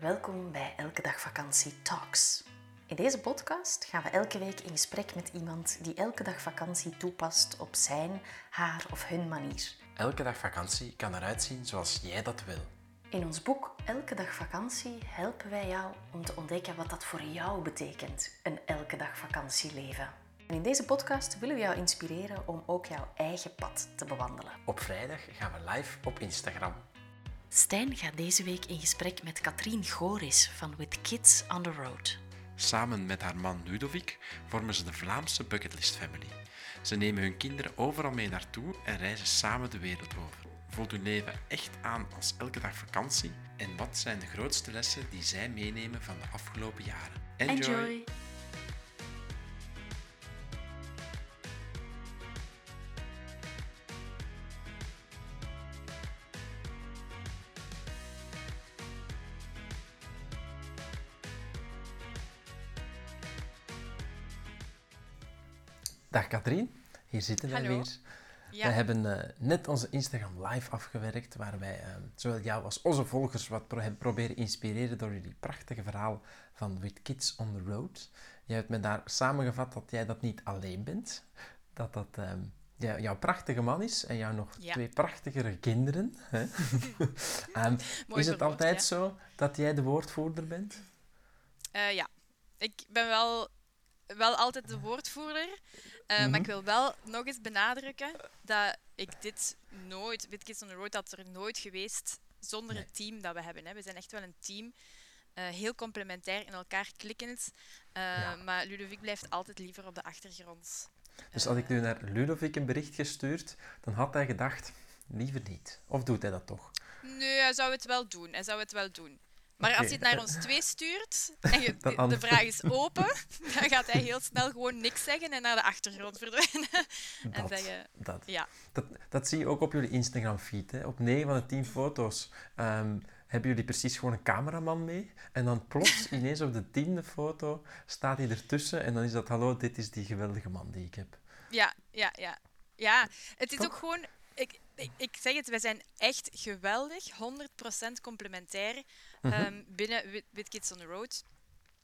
Welkom bij Elke Dag Vakantie Talks. In deze podcast gaan we elke week in gesprek met iemand die elke dag vakantie toepast op zijn, haar of hun manier. Elke dag vakantie kan eruit zien zoals jij dat wil. In ons boek Elke Dag Vakantie helpen wij jou om te ontdekken wat dat voor jou betekent, een elke dag vakantieleven. En in deze podcast willen we jou inspireren om ook jouw eigen pad te bewandelen. Op vrijdag gaan we live op Instagram. Stijn gaat deze week in gesprek met Katrien Goris van With Kids on the Road. Samen met haar man Ludovic vormen ze de Vlaamse Bucketlist Family. Ze nemen hun kinderen overal mee naartoe en reizen samen de wereld over. Voelt hun leven echt aan als elke dag vakantie? En wat zijn de grootste lessen die zij meenemen van de afgelopen jaren? Enjoy. Dag Katrien, hier zitten wij Hallo. weer. Ja. We hebben eh, net onze Instagram live afgewerkt, waar wij eh, zowel jou als onze volgers wat pro hebben proberen inspireren door jullie prachtige verhaal van With Kids on the Road. Jij hebt me daar samengevat dat jij dat niet alleen bent, dat dat ehm, jou- jouw prachtige man is en jou nog Ja. twee prachtigere kinderen. Hè? Mooi is het altijd ja. zo dat jij de woordvoerder bent? Eh, ja, ik ben wel, wel altijd de woordvoerder. Eh, Mhm. Maar ik wil wel nog eens benadrukken dat ik dit nooit, With Kids on the Road, had er nooit geweest zonder Nee. het team dat we hebben. Hè. We zijn echt wel een team. eh, heel complementair in elkaar klikkend. eh, Ja. Maar Ludovic blijft altijd liever op de achtergrond. Dus als ik nu naar Ludovic een bericht gestuurd, dan had hij gedacht, liever niet. Of doet hij dat toch? Nee, hij zou het wel doen. Hij zou het wel doen. Maar als je het naar ons twee stuurt en je, de, vraag is open, dan gaat hij heel snel gewoon niks zeggen en naar de achtergrond verdwijnen. En Dat, zeggen, dat. ja, Dat, dat zie je ook op jullie Instagram-feed. Op 9 van de 10 foto's ehm, hebben jullie precies gewoon een cameraman mee. En dan plots, ineens op de tiende foto, staat hij ertussen. En dan is dat, hallo, dit is die geweldige man die ik heb. ja, ja, ja. Ja, het is Toch? ook gewoon... Ik, zeg het, wij zijn echt geweldig, 100% complementair Mhm. ehm, binnen With, With Kids on the Road.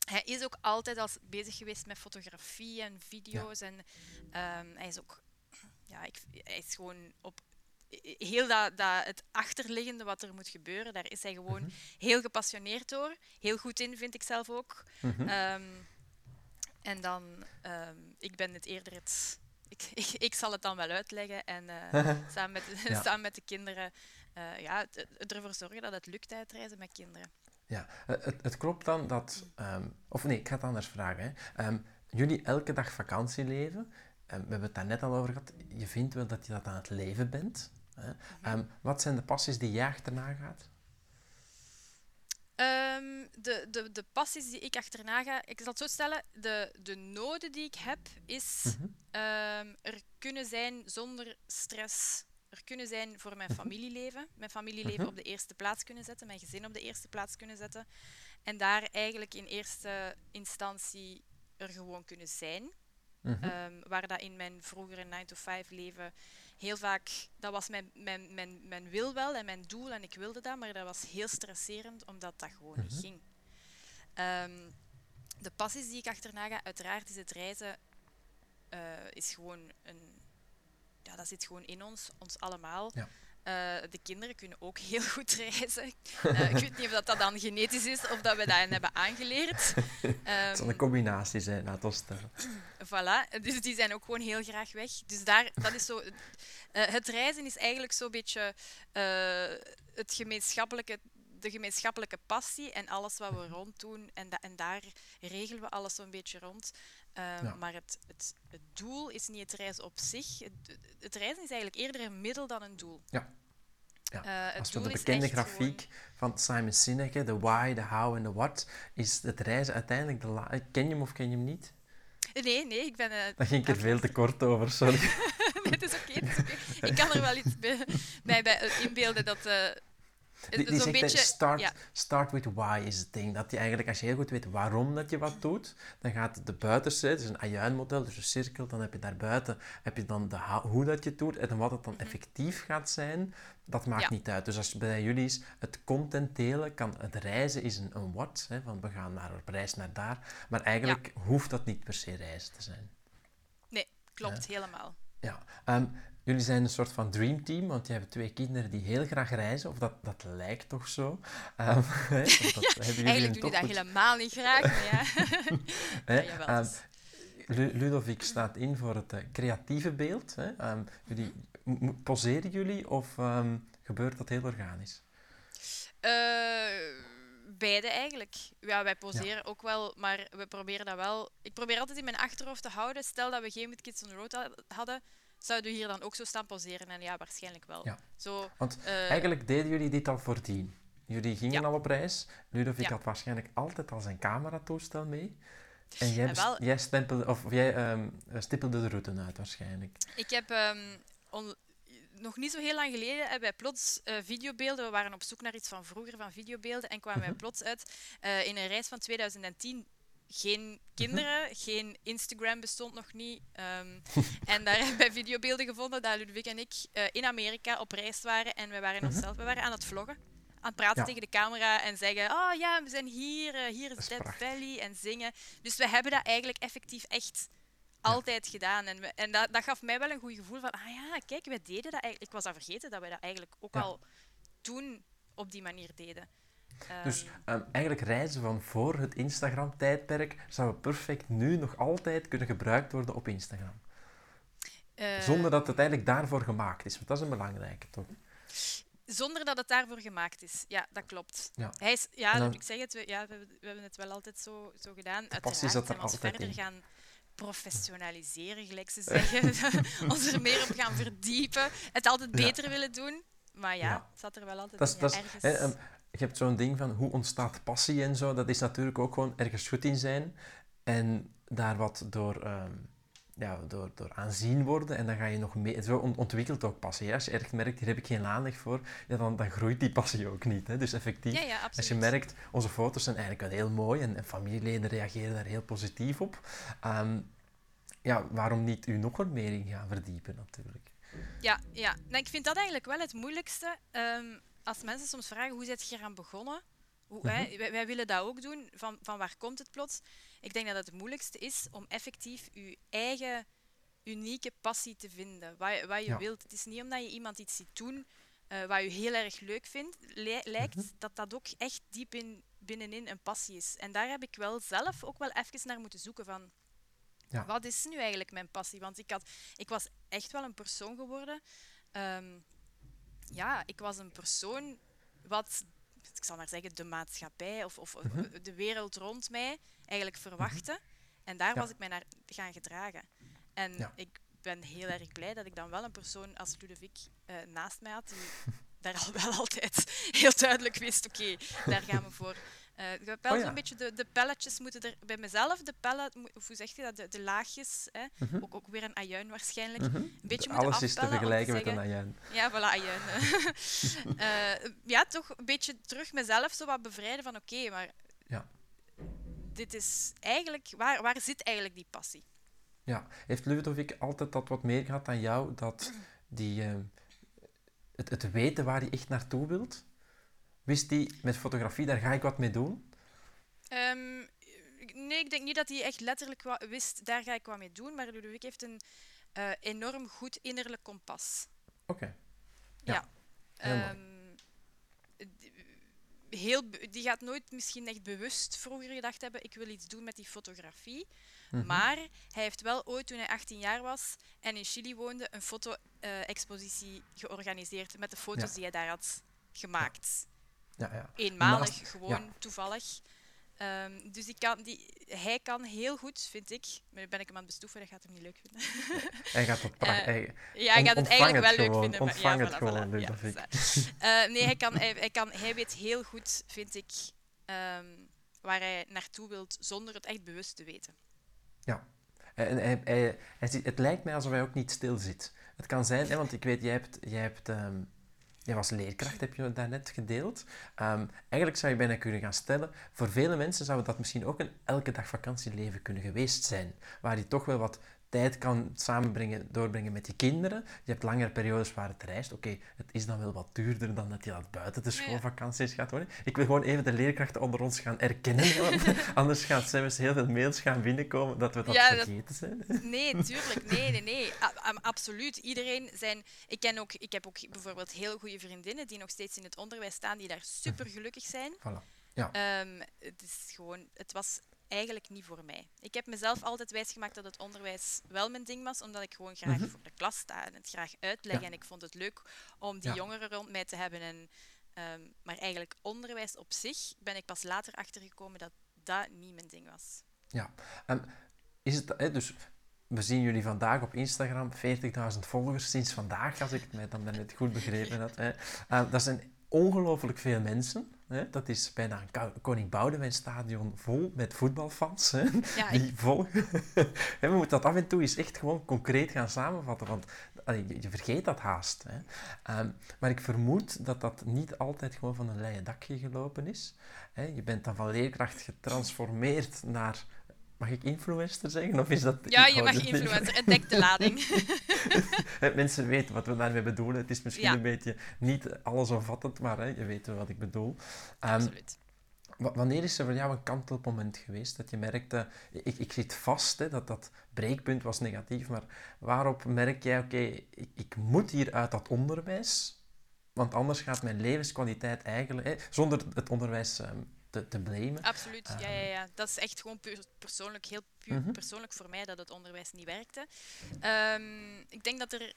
Hij is ook altijd al bezig geweest met fotografie en video's. En ehm, hij is ook... Ja, ik, hij is gewoon op... Heel dat, dat, het achterliggende wat er moet gebeuren, daar is hij gewoon Mhm. heel gepassioneerd door. Heel goed in, vind ik zelf ook. Mhm. Ehm, en dan, ik ben het eerder het... Ik, ik, ik zal het dan wel uitleggen en eh, samen, met, Ja. samen met de kinderen eh, ja, ervoor zorgen dat het lukt uitreizen met kinderen. Ja, eh, het, het klopt dan dat... ehm, of nee, ik ga het anders vragen. Hè. Ehm, jullie elke dag vakantie leven. ehm, we hebben het daar net al over gehad. Je vindt wel dat je dat aan het leven bent. Hè. Ehm, wat zijn de passies die jij achterna gaat? Ehm, de, de, de passies die ik achterna ga, ik zal het zo stellen, de, de noden die ik heb, is Mhm. ehm, er kunnen zijn zonder stress. Er kunnen zijn voor mijn familieleven. Mijn familieleven Mhm. op de eerste plaats kunnen zetten, mijn gezin op de eerste plaats kunnen zetten. En daar eigenlijk in eerste instantie er gewoon kunnen zijn. Mhm. Ehm, waar dat in mijn vroegere 9-to-5 leven heel vaak, dat was mijn, mijn, mijn, mijn wil wel en mijn doel en ik wilde dat, maar dat was heel stresserend omdat dat gewoon Mhm. niet ging. Ehm, de passies die ik achterna ga, uiteraard is het reizen, eh, is gewoon een, ja, dat zit gewoon in ons, ons allemaal. Ja. Eh, de kinderen kunnen ook heel goed reizen. Eh, ik weet niet of dat, dat dan genetisch is of dat we dat hebben aangeleerd. Het zal Ehm, een combinatie zijn, laat ons stellen. Voilà, dus die zijn ook gewoon heel graag weg. Dus daar, dat is zo, eh, het reizen is eigenlijk zo'n beetje eh, het gemeenschappelijke, de gemeenschappelijke passie en alles wat we rond doen. En, da- en daar regelen we alles zo'n beetje rond. Ehm, Ja. Maar het, het, het doel is niet het reizen op zich. Het, het reizen is eigenlijk eerder een middel dan een doel. Ja. Ja, Eh, het Als we de bekende grafiek van Simon Sinek, de why, de how en de what, is het reizen uiteindelijk de la- Ken je hem of ken je hem niet? Nee, nee, ik ben... eh, Daar ging ik er veel te kort over, sorry. nee, het is oké. Ik kan er wel iets bij, bij, bij inbeelden dat, eh, Die, die zegt, beetje- start, ja. start with why is het ding. Dat je eigenlijk, als je heel goed weet waarom dat je wat doet, dan gaat de buitenste, het is een ajuinmodel, dus een cirkel, dan heb je daarbuiten, heb je dan de, hoe dat je het doet en wat het dan effectief gaat zijn, dat maakt Mhm. Ja. niet uit. Dus als je bij jullie is, het content delen, kan, het reizen is een, een what, hè, van we gaan naar op reis naar daar, maar eigenlijk hoeft dat niet per se reizen te zijn. Nee, klopt, helemaal. Ja, ehm, jullie zijn een soort van dreamteam, want je hebt twee kinderen die heel graag reizen, of dat, dat lijkt toch zo. Ehm, hè, want dat hebben jullie Eigenlijk doe je dat goed- helemaal niet graag, maar ja. hè. Ja, jawel, Ehm, dus. Lu- Ludovic staat in voor het eh, creatieve beeld. Hè. Ehm, jullie, poseren jullie of gebeurt dat heel organisch? Eh, beide eigenlijk. Ja, wij poseren ook wel, maar we proberen dat wel. Ik probeer altijd in mijn achterhoofd te houden. Stel dat we geen With Kids on the Road ha- hadden, zouden we hier dan ook zo staan poseren? En ja, waarschijnlijk wel. Ja. Zo, Want eh, eigenlijk deden jullie dit al voordien. Jullie gingen Ja. al op reis. Ludovic had waarschijnlijk altijd al zijn cameratoestel mee. En jij, En bes- wel- jij, stempelde, of jij ehm, stippelde de route uit waarschijnlijk. Ik heb ehm, on- nog niet zo heel lang geleden hebben wij plots eh, videobeelden. We waren op zoek naar iets van vroeger van videobeelden en kwamen Mhm. wij plots uit eh, in een reis van 2010. Geen Mhm. kinderen, geen Instagram bestond nog niet. ehm, en daar hebben wij videobeelden gevonden dat Ludovic en ik eh, in Amerika op reis waren. En we waren Mhm. onszelf, we waren aan het vloggen. Aan het praten Ja. tegen de camera en zeggen: Oh ja, we zijn hier, eh, hier is Dead prachtig. Valley. En zingen. Dus we hebben dat eigenlijk effectief echt altijd gedaan. En, we, en dat, dat gaf mij wel een goed gevoel van, ah ja, kijk, wij deden dat eigenlijk. Ik was dat vergeten dat wij dat eigenlijk ook Ja. al toen op die manier deden. Dus Ehm, ehm, eigenlijk reizen van voor het Instagram-tijdperk zou perfect nu nog altijd kunnen gebruikt worden op Instagram. eh, Zonder dat het eigenlijk daarvoor gemaakt is. Want dat is een belangrijke, toch? zonder dat het daarvoor gemaakt is. Ja, dat klopt. Ja. Hij is, ja, dan- ik zeg het, we, ja, we, we hebben het wel altijd zo, zo gedaan. Uiteraard er zijn we ons altijd verder in. gaan professionaliseren, gelijk ze zeggen. ons er meer op gaan verdiepen. Het altijd Ja. beter willen doen. Maar ja, Ja. het zat er wel altijd Dat is, in. dat ja, is, ergens. hè, ehm, je hebt zo'n ding van hoe ontstaat passie en zo. Dat is natuurlijk ook gewoon ergens goed in zijn. En daar wat door, ehm, ja, door, door aanzien worden. En dan ga je nog meer... Zo ont- ontwikkelt ook passie. hè. Als je echt merkt, hier heb ik geen aandacht voor, ja, dan, dan groeit die passie ook niet. Hè. Dus effectief, ja, ja, absoluut. als je merkt, onze foto's zijn eigenlijk wel heel mooi en, en familieleden reageren daar heel positief op. Ehm, ja, waarom niet u nog wat meer in gaan verdiepen natuurlijk. Ja, ja. Nou, ik vind dat eigenlijk wel het moeilijkste. Ehm, als mensen soms vragen hoe zit je eraan begonnen? Hoe, hè, Mhm. wij, wij willen dat ook doen. Van, van waar komt het plots? Ik denk dat het het moeilijkste is om effectief je eigen unieke passie te vinden. Wat, je- wat je Ja. wilt. Het is niet omdat je iemand iets ziet doen eh, wat je heel erg leuk vindt, li- lijkt Mhm. dat dat ook echt diep in, binnenin een passie is. En daar heb ik wel zelf ook wel even naar moeten zoeken van Ja. wat is nu eigenlijk mijn passie? Want ik, had, ik was echt wel een persoon geworden. ehm, ja, ik was een persoon wat, ik zal maar zeggen, de maatschappij of, of Mhm. de wereld rond mij eigenlijk verwachtte. En daar Ja. was ik mij naar gaan gedragen. En Ja. ik ben heel erg blij dat ik dan wel een persoon als Ludovic eh, naast mij had, die daar al wel altijd heel duidelijk wist, oké, daar gaan we voor. Eh, ik heb wel Oh ja. zo'n beetje de, de pelletjes moeten er bij mezelf, de pellen, mo- of hoe zeg je dat, de, de laagjes, hè? Mhm. ook, ook weer een ajuin waarschijnlijk. Mhm. Een beetje moeten Alles is te vergelijken met een ajuin. Ja, voilà, ajuin. Eh, ja, toch een beetje terug mezelf zo wat bevrijden van oké, maar Ja. dit is eigenlijk, waar, waar zit eigenlijk die passie? Ja, heeft Ludovic altijd dat wat meer gehad dan jou, dat die, eh, het, het weten waar hij echt naartoe wilt? Wist hij met fotografie, daar ga ik wat mee doen? Ehm, nee, ik denk niet dat hij echt letterlijk wist, daar ga ik wat mee doen, maar Ludovic heeft een eh, enorm goed innerlijk kompas. Oké. Ja, Ja. heel. Ehm, heel, die gaat nooit misschien echt bewust vroeger gedacht hebben, ik wil iets doen met die fotografie. Mhm. Maar hij heeft wel ooit, toen hij 18 jaar was en in Chili woonde, een foto-expositie georganiseerd met de foto's Ja. die hij daar had gemaakt. Ja, ja. Eenmalig, Naast- gewoon toevallig. Ehm, dus die kan, die, hij kan heel goed, vind ik, maar nu ben ik hem aan het bestoeven, dat gaat hem niet leuk vinden. Hij gaat het pracht... Eh, hij- Ja, hij gaat het ontvang eigenlijk wel het leuk vinden. maar- ontvang ja, het voilà, gewoon, voilà, ja, zo. Eh, nee, hij, kan, hij, hij, kan, hij weet heel goed, vind ik, ehm, waar hij naartoe wilt, zonder het echt bewust te weten. Ja. En hij, hij, hij het lijkt mij alsof hij ook niet stil zit. Het kan zijn, hè, want ik weet, jij hebt, jij hebt ehm, jij was leerkracht, heb je daarnet gedeeld. Ehm, eigenlijk zou je bijna kunnen gaan stellen, voor vele mensen zou dat misschien ook een elke dag vakantieleven kunnen geweest zijn. Waar je toch wel wat tijd kan samenbrengen, doorbrengen met je kinderen. Je hebt langere periodes waar het reist. Oké, het is dan wel wat duurder dan dat je dat buiten de schoolvakanties gaat worden. Ik wil gewoon even de leerkrachten onder ons gaan erkennen, want anders gaan zelfs heel veel mails gaan binnenkomen dat we dat vergeten zijn. Nee, tuurlijk. Nee, nee, nee. absoluut. Iedereen zijn... Ik, ken ook, ik heb ook bijvoorbeeld heel goede vriendinnen die nog steeds in het onderwijs staan, die daar super gelukkig zijn. Voilà. Ja. Um, het is gewoon... Het was eigenlijk niet voor mij. Ik heb mezelf altijd wijsgemaakt dat het onderwijs wel mijn ding was, omdat ik gewoon graag mhm. voor de klas sta en het graag uitleg. En ik vond het leuk om die jongeren rond mij te hebben. En, ehm, maar eigenlijk onderwijs op zich ben ik pas later achtergekomen dat dat niet mijn ding was. Ja, en is het, hè, dus we zien jullie vandaag op Instagram 40.000 volgers sinds vandaag, als ik het mij dan net goed begrepen heb. Hè. Uh, dat zijn ongelooflijk veel mensen. Hè? Dat is bijna een Koning Boudewijn stadion vol met voetbalfans hè? Ja, die ik... volgen. we moeten dat af en toe eens echt gewoon concreet gaan samenvatten, want je, vergeet dat haast. Hè? Ehm, maar ik vermoed dat dat niet altijd gewoon van een leien dakje gelopen is. Hè? Je bent dan van leerkracht getransformeerd naar Mag ik influencer zeggen? Of is dat... Ja, je mag influencer. Entdek de lading. Mensen weten wat we daarmee bedoelen. Het is misschien een beetje niet allesomvattend, maar hè, je weet wat ik bedoel. Um, Absoluut. Wanneer is er voor jou een kantelmoment geweest dat je merkte, ik, ik zit vast, hè, dat dat breekpunt was negatief, maar waarop merk jij, oké, ik, ik, moet hier uit dat onderwijs, want anders gaat mijn levenskwaliteit eigenlijk, hè, zonder het onderwijs um, te, te blamen. Absoluut, ja, ja, ja. Dat is echt gewoon puur persoonlijk, heel puur mhm. persoonlijk voor mij dat het onderwijs niet werkte. Um, ik denk dat er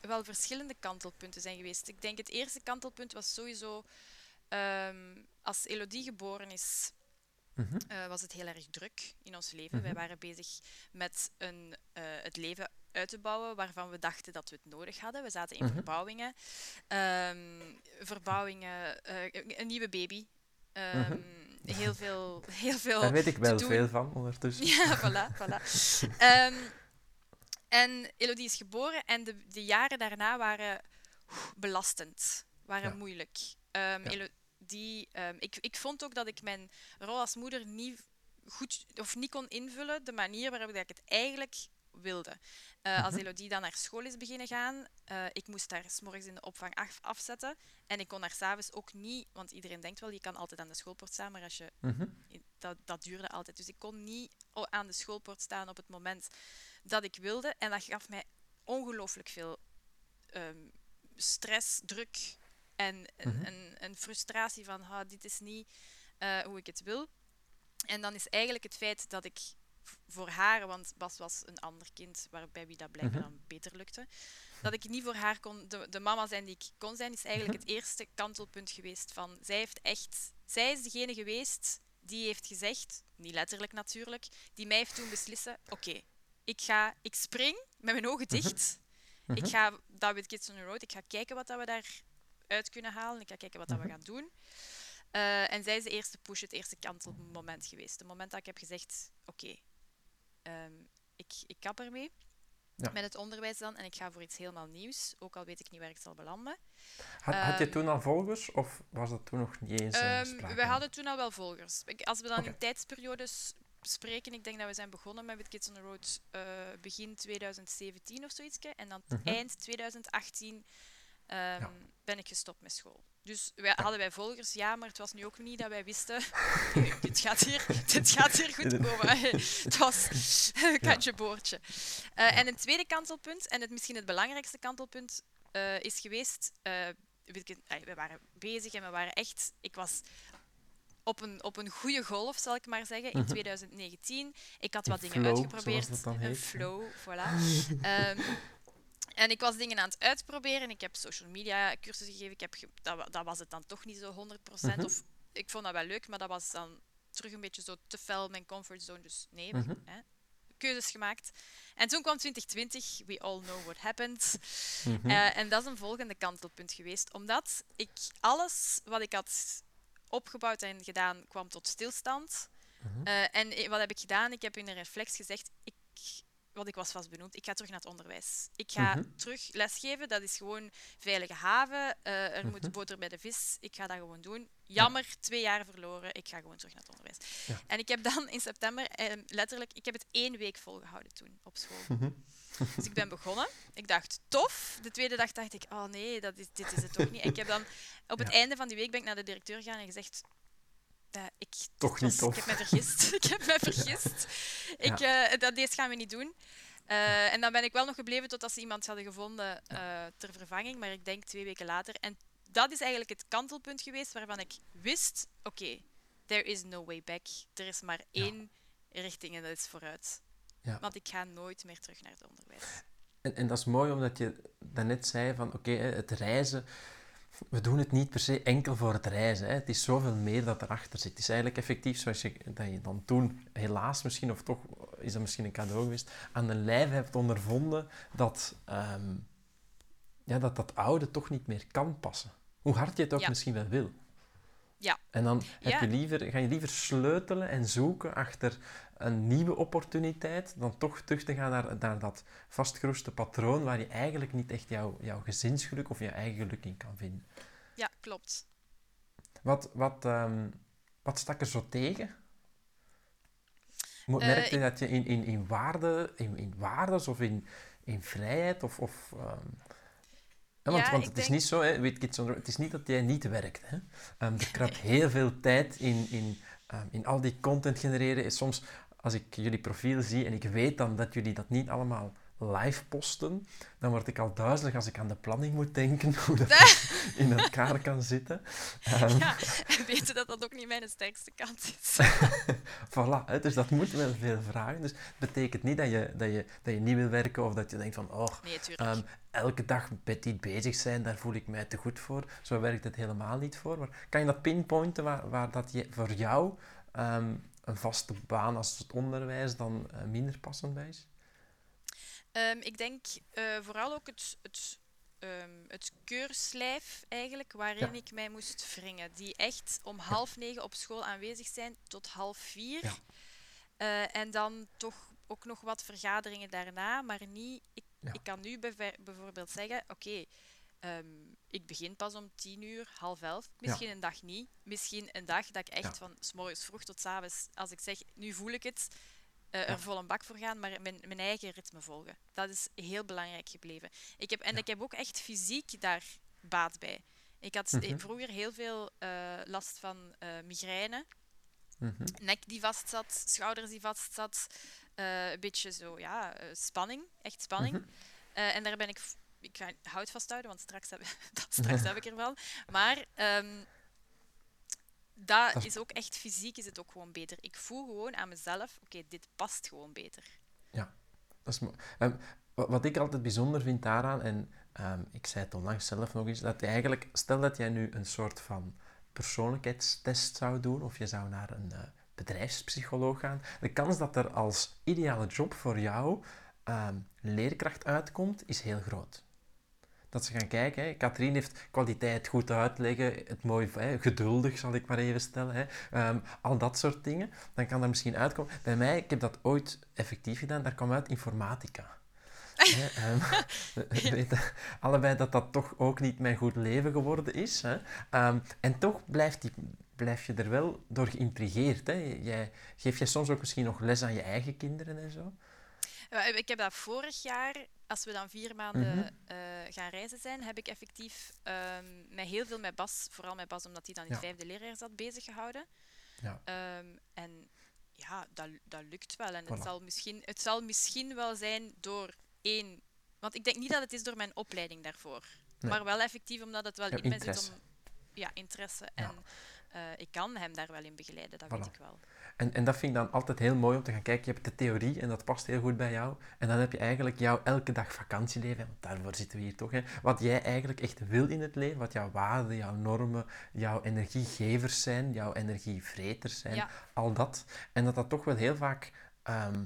wel verschillende kantelpunten zijn geweest. Ik denk het eerste kantelpunt was sowieso um, als Elodie geboren is. Mm was het heel erg druk in ons leven. Wij mhm. waren bezig met een, uh, het leven uit te bouwen waarvan we dachten dat we het nodig hadden. We zaten in mhm. verbouwingen. Um, verbouwingen, uh, een nieuwe baby. Um, heel, veel, heel veel. Daar weet ik wel veel van ondertussen. Ja, voilà. voilà. um, en Elodie is geboren en de, de jaren daarna waren belastend, waren moeilijk. Um, Elodie, ik, ik vond ook dat ik mijn rol als moeder niet goed of niet kon invullen de manier waarop ik het eigenlijk wilde. Uh, als mhm. Elodie dan naar school is beginnen gaan, uh, ik moest daar s'morgens in de opvang af, afzetten. En ik kon daar s'avonds ook niet, want iedereen denkt wel, je kan altijd aan de schoolpoort staan, maar als je, mhm. dat, dat duurde altijd. Dus ik kon niet aan de schoolpoort staan op het moment dat ik wilde. En dat gaf mij ongelooflijk veel um, stress, druk en een, een, een, frustratie van, dit is niet uh, hoe ik het wil. En dan is eigenlijk het feit dat ik voor haar, want Bas was een ander kind waarbij wie dat blijkbaar mhm. dan beter lukte. Dat ik niet voor haar kon, de, de mama zijn die ik kon zijn, is eigenlijk mhm. het eerste kantelpunt geweest van zij heeft echt, zij is degene geweest die heeft gezegd, niet letterlijk natuurlijk, die mij heeft toen beslissen, oké, ik ga, ik spring met mijn ogen mhm. dicht. Ik ga with Kids on the Road, ik ga kijken wat dat we daar uit kunnen halen. Ik ga kijken wat dat we gaan doen. Uh, en zij is de eerste push, het eerste kantelmoment geweest. Het moment dat ik heb gezegd, oké, Ehm, ik, ik kap ermee. Ja. Met het onderwijs dan. En ik ga voor iets helemaal nieuws. Ook al weet ik niet waar ik zal belanden. Had, had je ehm, toen al volgers? Of was dat toen nog niet eens uh, We hadden toen al wel volgers. Als we dan in tijdsperiodes spreken, ik denk dat we zijn begonnen met With Kids on the Road uh, begin 2017 of zoiets. En dan mhm. eind 2018 um, ben ik gestopt met school. Dus wij, hadden wij volgers, ja, maar het was nu ook niet dat wij wisten, dit, gaat hier, dit gaat hier goed komen. het was een kantje boordje. Uh, en een tweede kantelpunt, en het, misschien het belangrijkste kantelpunt, uh, is geweest... Uh, we waren bezig en we waren echt... Ik was op een, op een goede golf, zal ik maar zeggen, in 2019. Mhm. Ik had wat dingen uitgeprobeerd. Een flow, voilà. um, En ik was dingen aan het uitproberen. Ik heb social media cursussen gegeven. Ik heb dat, dat, was het dan toch niet zo 100%. Mhm. Of ik vond dat wel leuk, maar dat was dan terug een beetje zo te fel mijn comfortzone. Dus nee, mhm. hè, keuzes gemaakt. En toen kwam 2020. We all know what happened. Mhm. Eh, en dat is een volgende kantelpunt geweest. Omdat ik alles wat ik had opgebouwd en gedaan, kwam tot stilstand. Uh, en wat heb ik gedaan? Ik heb in een reflex gezegd, ik want ik was vast benoemd, ik ga terug naar het onderwijs. Ik ga Mhm. terug lesgeven, dat is gewoon veilige haven. eh, er Mhm. moet boter bij de vis, ik ga dat gewoon doen. Jammer, twee jaar verloren, ik ga gewoon terug naar het onderwijs. Ja. En ik heb dan in september, eh, letterlijk, ik heb het één week volgehouden toen op school. Mhm. Dus ik ben begonnen. Ik dacht, tof. De tweede dag dacht ik, oh nee, dat is, dit is het toch niet. Ik heb dan, op het Ja. einde van die week ben ik naar de directeur gegaan en gezegd... eh, ik, Toch niet was- tof. Ik heb me vergist. ik heb me vergist. Ik, dat, deze gaan we niet doen. Eh, en dan ben ik wel nog gebleven totdat ze iemand hadden gevonden eh, ter vervanging. Maar ik denk twee weken later. En dat is eigenlijk het kantelpunt geweest waarvan ik wist... Oké, there is no way back. Er is maar Ja. één richting en dat is vooruit. Ja. Want ik ga nooit meer terug naar het onderwijs. En, en dat is mooi omdat je daarnet zei van oké, het reizen, we doen het niet per se enkel voor het reizen. Hè. Het is zoveel meer dat erachter zit. Het is eigenlijk effectief zoals je, dat je dan toen, helaas misschien, of toch is dat misschien een cadeau geweest, aan de lijf hebt ondervonden dat, ehm, ja, dat dat oude toch niet meer kan passen. Hoe hard je het ook Ja. misschien wel wil. Ja. En dan heb Ja. je liever, ga je liever sleutelen en zoeken achter een nieuwe opportuniteit dan toch terug te gaan naar, naar dat vastgeroeste patroon waar je eigenlijk niet echt jouw, jouw gezinsgeluk of je eigen geluk in kan vinden. Ja, klopt. Wat, wat, ehm, wat stak er zo tegen? Eh, Merkte je dat je in, in, in, waarde, in, in waardes of in, in vrijheid of... of ehm, ja, want Ja, want ik het is niet zo, hè, weet Kids on the Road, het is niet dat jij niet werkt. Hè? Ehm, er kruipt heel veel tijd in, in, ehm, in al die content genereren. En soms, als ik jullie profiel zie en ik weet dan dat jullie dat niet allemaal live posten, dan word ik al duizelig als ik aan de planning moet denken, hoe dat in elkaar kan zitten. Ehm, Ja, en weten dat dat ook niet mijn sterkste kant is. Voilà, hè, dus dat moet wel veel vragen. Dus het betekent niet dat je, dat, je, dat je niet wil werken of dat je denkt van, oh, Nee, elke dag met dit bezig zijn, daar voel ik mij te goed voor. Zo werkt het helemaal niet voor. Maar kan je dat pinpointen waar, waar dat je, voor jou ehm, een vaste baan als het onderwijs dan eh, minder passend bij is? Ehm, ik denk eh, vooral ook het, het, ehm, het keurslijf eigenlijk, waarin Ja. ik mij moest wringen. Die echt om half negen op school aanwezig zijn tot half vier. Ja. Eh, en dan toch ook nog wat vergaderingen daarna, maar niet... Ik, Ja. ik kan nu bijv- bijvoorbeeld zeggen, oké, ehm, ik begin pas om tien uur, half elf. Misschien een dag niet. Misschien een dag dat ik echt Ja. van s morgens vroeg tot s avonds, als ik zeg, nu voel ik het, eh, er Ja. vol een bak voor gaan, maar mijn, mijn eigen ritme volgen. Dat is heel belangrijk gebleven. Ik heb, en Ja. ik heb ook echt fysiek daar baat bij. Ik had Mhm. vroeger heel veel eh, last van eh, migraine. Mhm. Nek die vastzat, schouders die vastzat. eh een beetje zo, ja, spanning. Echt spanning. Mhm. En daar ben ik... Ik ga hout vasthouden, want straks heb, dat, straks heb ik ervan. Maar ehm, dat Dat is- ook echt fysiek is het ook gewoon beter. Ik voel gewoon aan mezelf, oké, dit past gewoon beter. Dat is mo- wa- wat ik altijd bijzonder vind daaraan, en ehm, ik zei het onlangs zelf nog eens, dat je eigenlijk, stel dat jij nu een soort van persoonlijkheidstest zou doen, of je zou naar een eh, bedrijfspsycholoog gaan, de kans dat er als ideale job voor jou ehm, leerkracht uitkomt, is heel groot. Dat ze gaan kijken, hè. Katrien heeft kwaliteit goed uitleggen, het mooi, hè, geduldig zal ik maar even stellen, hè. Ehm, al dat soort dingen, dan kan dat misschien uitkomen. Bij mij, ik heb dat ooit effectief gedaan, daar kwam uit informatica. Ehm, we weten allebei dat dat toch ook niet mijn goed leven geworden is. Hè. Ehm, en toch blijft, die, blijf je er wel door geïntrigeerd. Hè. Jij, geef jij soms ook misschien nog les aan je eigen kinderen en zo? Ik heb dat vorig jaar, als we dan vier maanden Mhm. eh, gaan reizen zijn, heb ik effectief mij heel veel met Bas, vooral met Bas, omdat hij dan in het Ja. vijfde leerjaar zat, bezig gehouden. Ja. Ehm, en ja, dat, dat lukt wel. En Voilà. het, zal misschien, het zal misschien wel zijn door één... Want ik denk niet dat het is door mijn opleiding daarvoor. Nee. Maar wel effectief omdat het wel in mij zit om... Ja, interesse. Ja. Eh, ik kan hem daar wel in begeleiden, dat Voilà. weet ik wel. En, en dat vind ik dan altijd heel mooi om te gaan kijken. Je hebt de theorie en dat past heel goed bij jou. En dan heb je eigenlijk jouw elke dag vakantieleven. Want daarvoor zitten we hier toch. Hè? Wat jij eigenlijk echt wil in het leven. Wat jouw waarden, jouw normen, jouw energiegevers zijn. Jouw energievreters zijn. Ja. Al dat. En dat dat toch wel heel vaak ehm,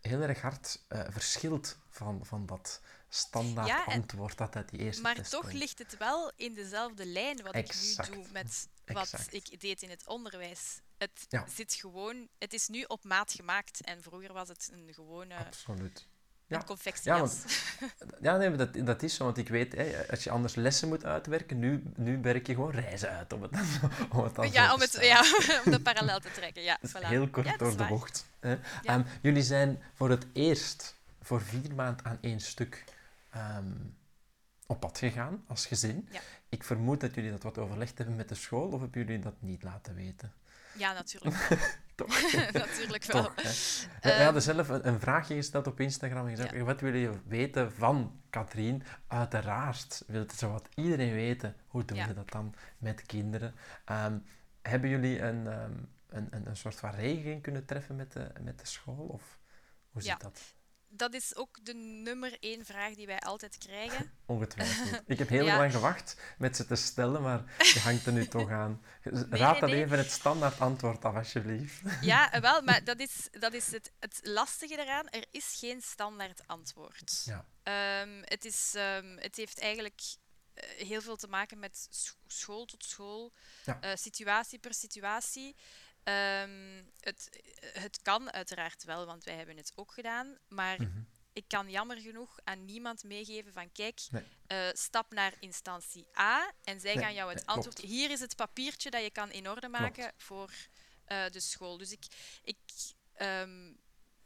heel erg hard eh, verschilt van, van dat standaard Ja, en- antwoord dat uit die eerste Maar test toch komt. ligt het wel in dezelfde lijn wat Exact. ik nu doe met wat Exact. ik deed in het onderwijs. Het Ja. zit gewoon, het is nu op maat gemaakt en vroeger was het een gewone Absoluut. Ja. een confectiejas. Ja, nee, dat, dat is zo, want ik weet, hè, als je anders lessen moet uitwerken, nu, nu werk je gewoon reizen uit, om het dan, om het dan Ja, om, het, ja, om de parallel te trekken. Ja, voilà. heel kort Ja, door de bocht. Hè. Ehm, jullie zijn voor het eerst voor vier maanden aan één stuk ehm, op pad gegaan als gezin. Ja. Ik vermoed dat jullie dat wat overlegd hebben met de school, of hebben jullie dat niet laten weten? Ja, natuurlijk. Toch? natuurlijk wel. Toch? We Ehm, hadden zelf een, een vraagje gesteld op Instagram en gezegd, Ja. wat willen jullie weten van Katrien? Uiteraard wil het zo wat iedereen weten. Hoe doen Ja. we dat dan met kinderen? Ehm, hebben jullie een, een, een, een soort van regeling kunnen treffen met de, met de school? Of hoe zit Ja. dat? Dat is ook de nummer één vraag die wij altijd krijgen. Ongetwijfeld. Ik heb heel Ja. lang gewacht met ze te stellen, maar je hangt er nu toch aan. Raad nee, dan nee. even het standaard antwoord af, alsjeblieft. Ja, wel, maar dat is, dat is het, het lastige eraan. Er is geen standaard antwoord. Ja. Ehm, het, is, ehm, het heeft eigenlijk eh, heel veel te maken met sch- school tot school, Ja. eh, situatie per situatie. Ehm, het, het kan uiteraard wel, want wij hebben het ook gedaan. Maar Mhm. ik kan jammer genoeg aan niemand meegeven van kijk, Nee. eh, stap naar instantie A en zij Nee, gaan jou het nee, klopt. antwoord. Hier is het papiertje dat je kan in orde maken voor eh, de school. Dus ik, ik ehm,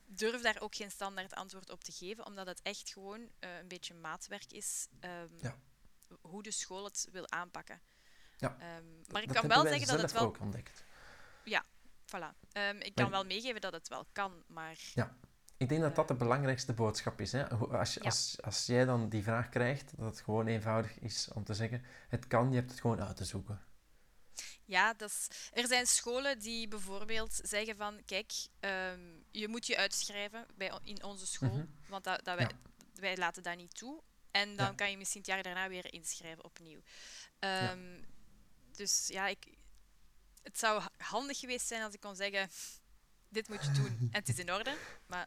durf daar ook geen standaard antwoord op te geven, omdat het echt gewoon eh, een beetje maatwerk is ehm, Ja. hoe de school het wil aanpakken. Ja, maar ik kan wel zeggen dat het wel ook ontdekt. Voilà. Ehm, ik kan Maar- wel meegeven dat het wel kan, maar Ik denk dat dat de belangrijkste boodschap is. Hè? Als, je, Ja. als, als jij dan die vraag krijgt, dat het gewoon eenvoudig is om te zeggen: het kan, je hebt het gewoon uit te zoeken. ja, dat is, er zijn scholen die bijvoorbeeld zeggen van, kijk, ehm, je moet je uitschrijven bij, in onze school, Mhm. want dat, dat wij, Ja. wij laten dat niet toe. En dan Ja. kan je misschien het jaar daarna weer inschrijven opnieuw. Ehm, Dus ja, ik, het zou ha- handig geweest zijn als ik kon zeggen, dit moet je doen en het is in orde. Maar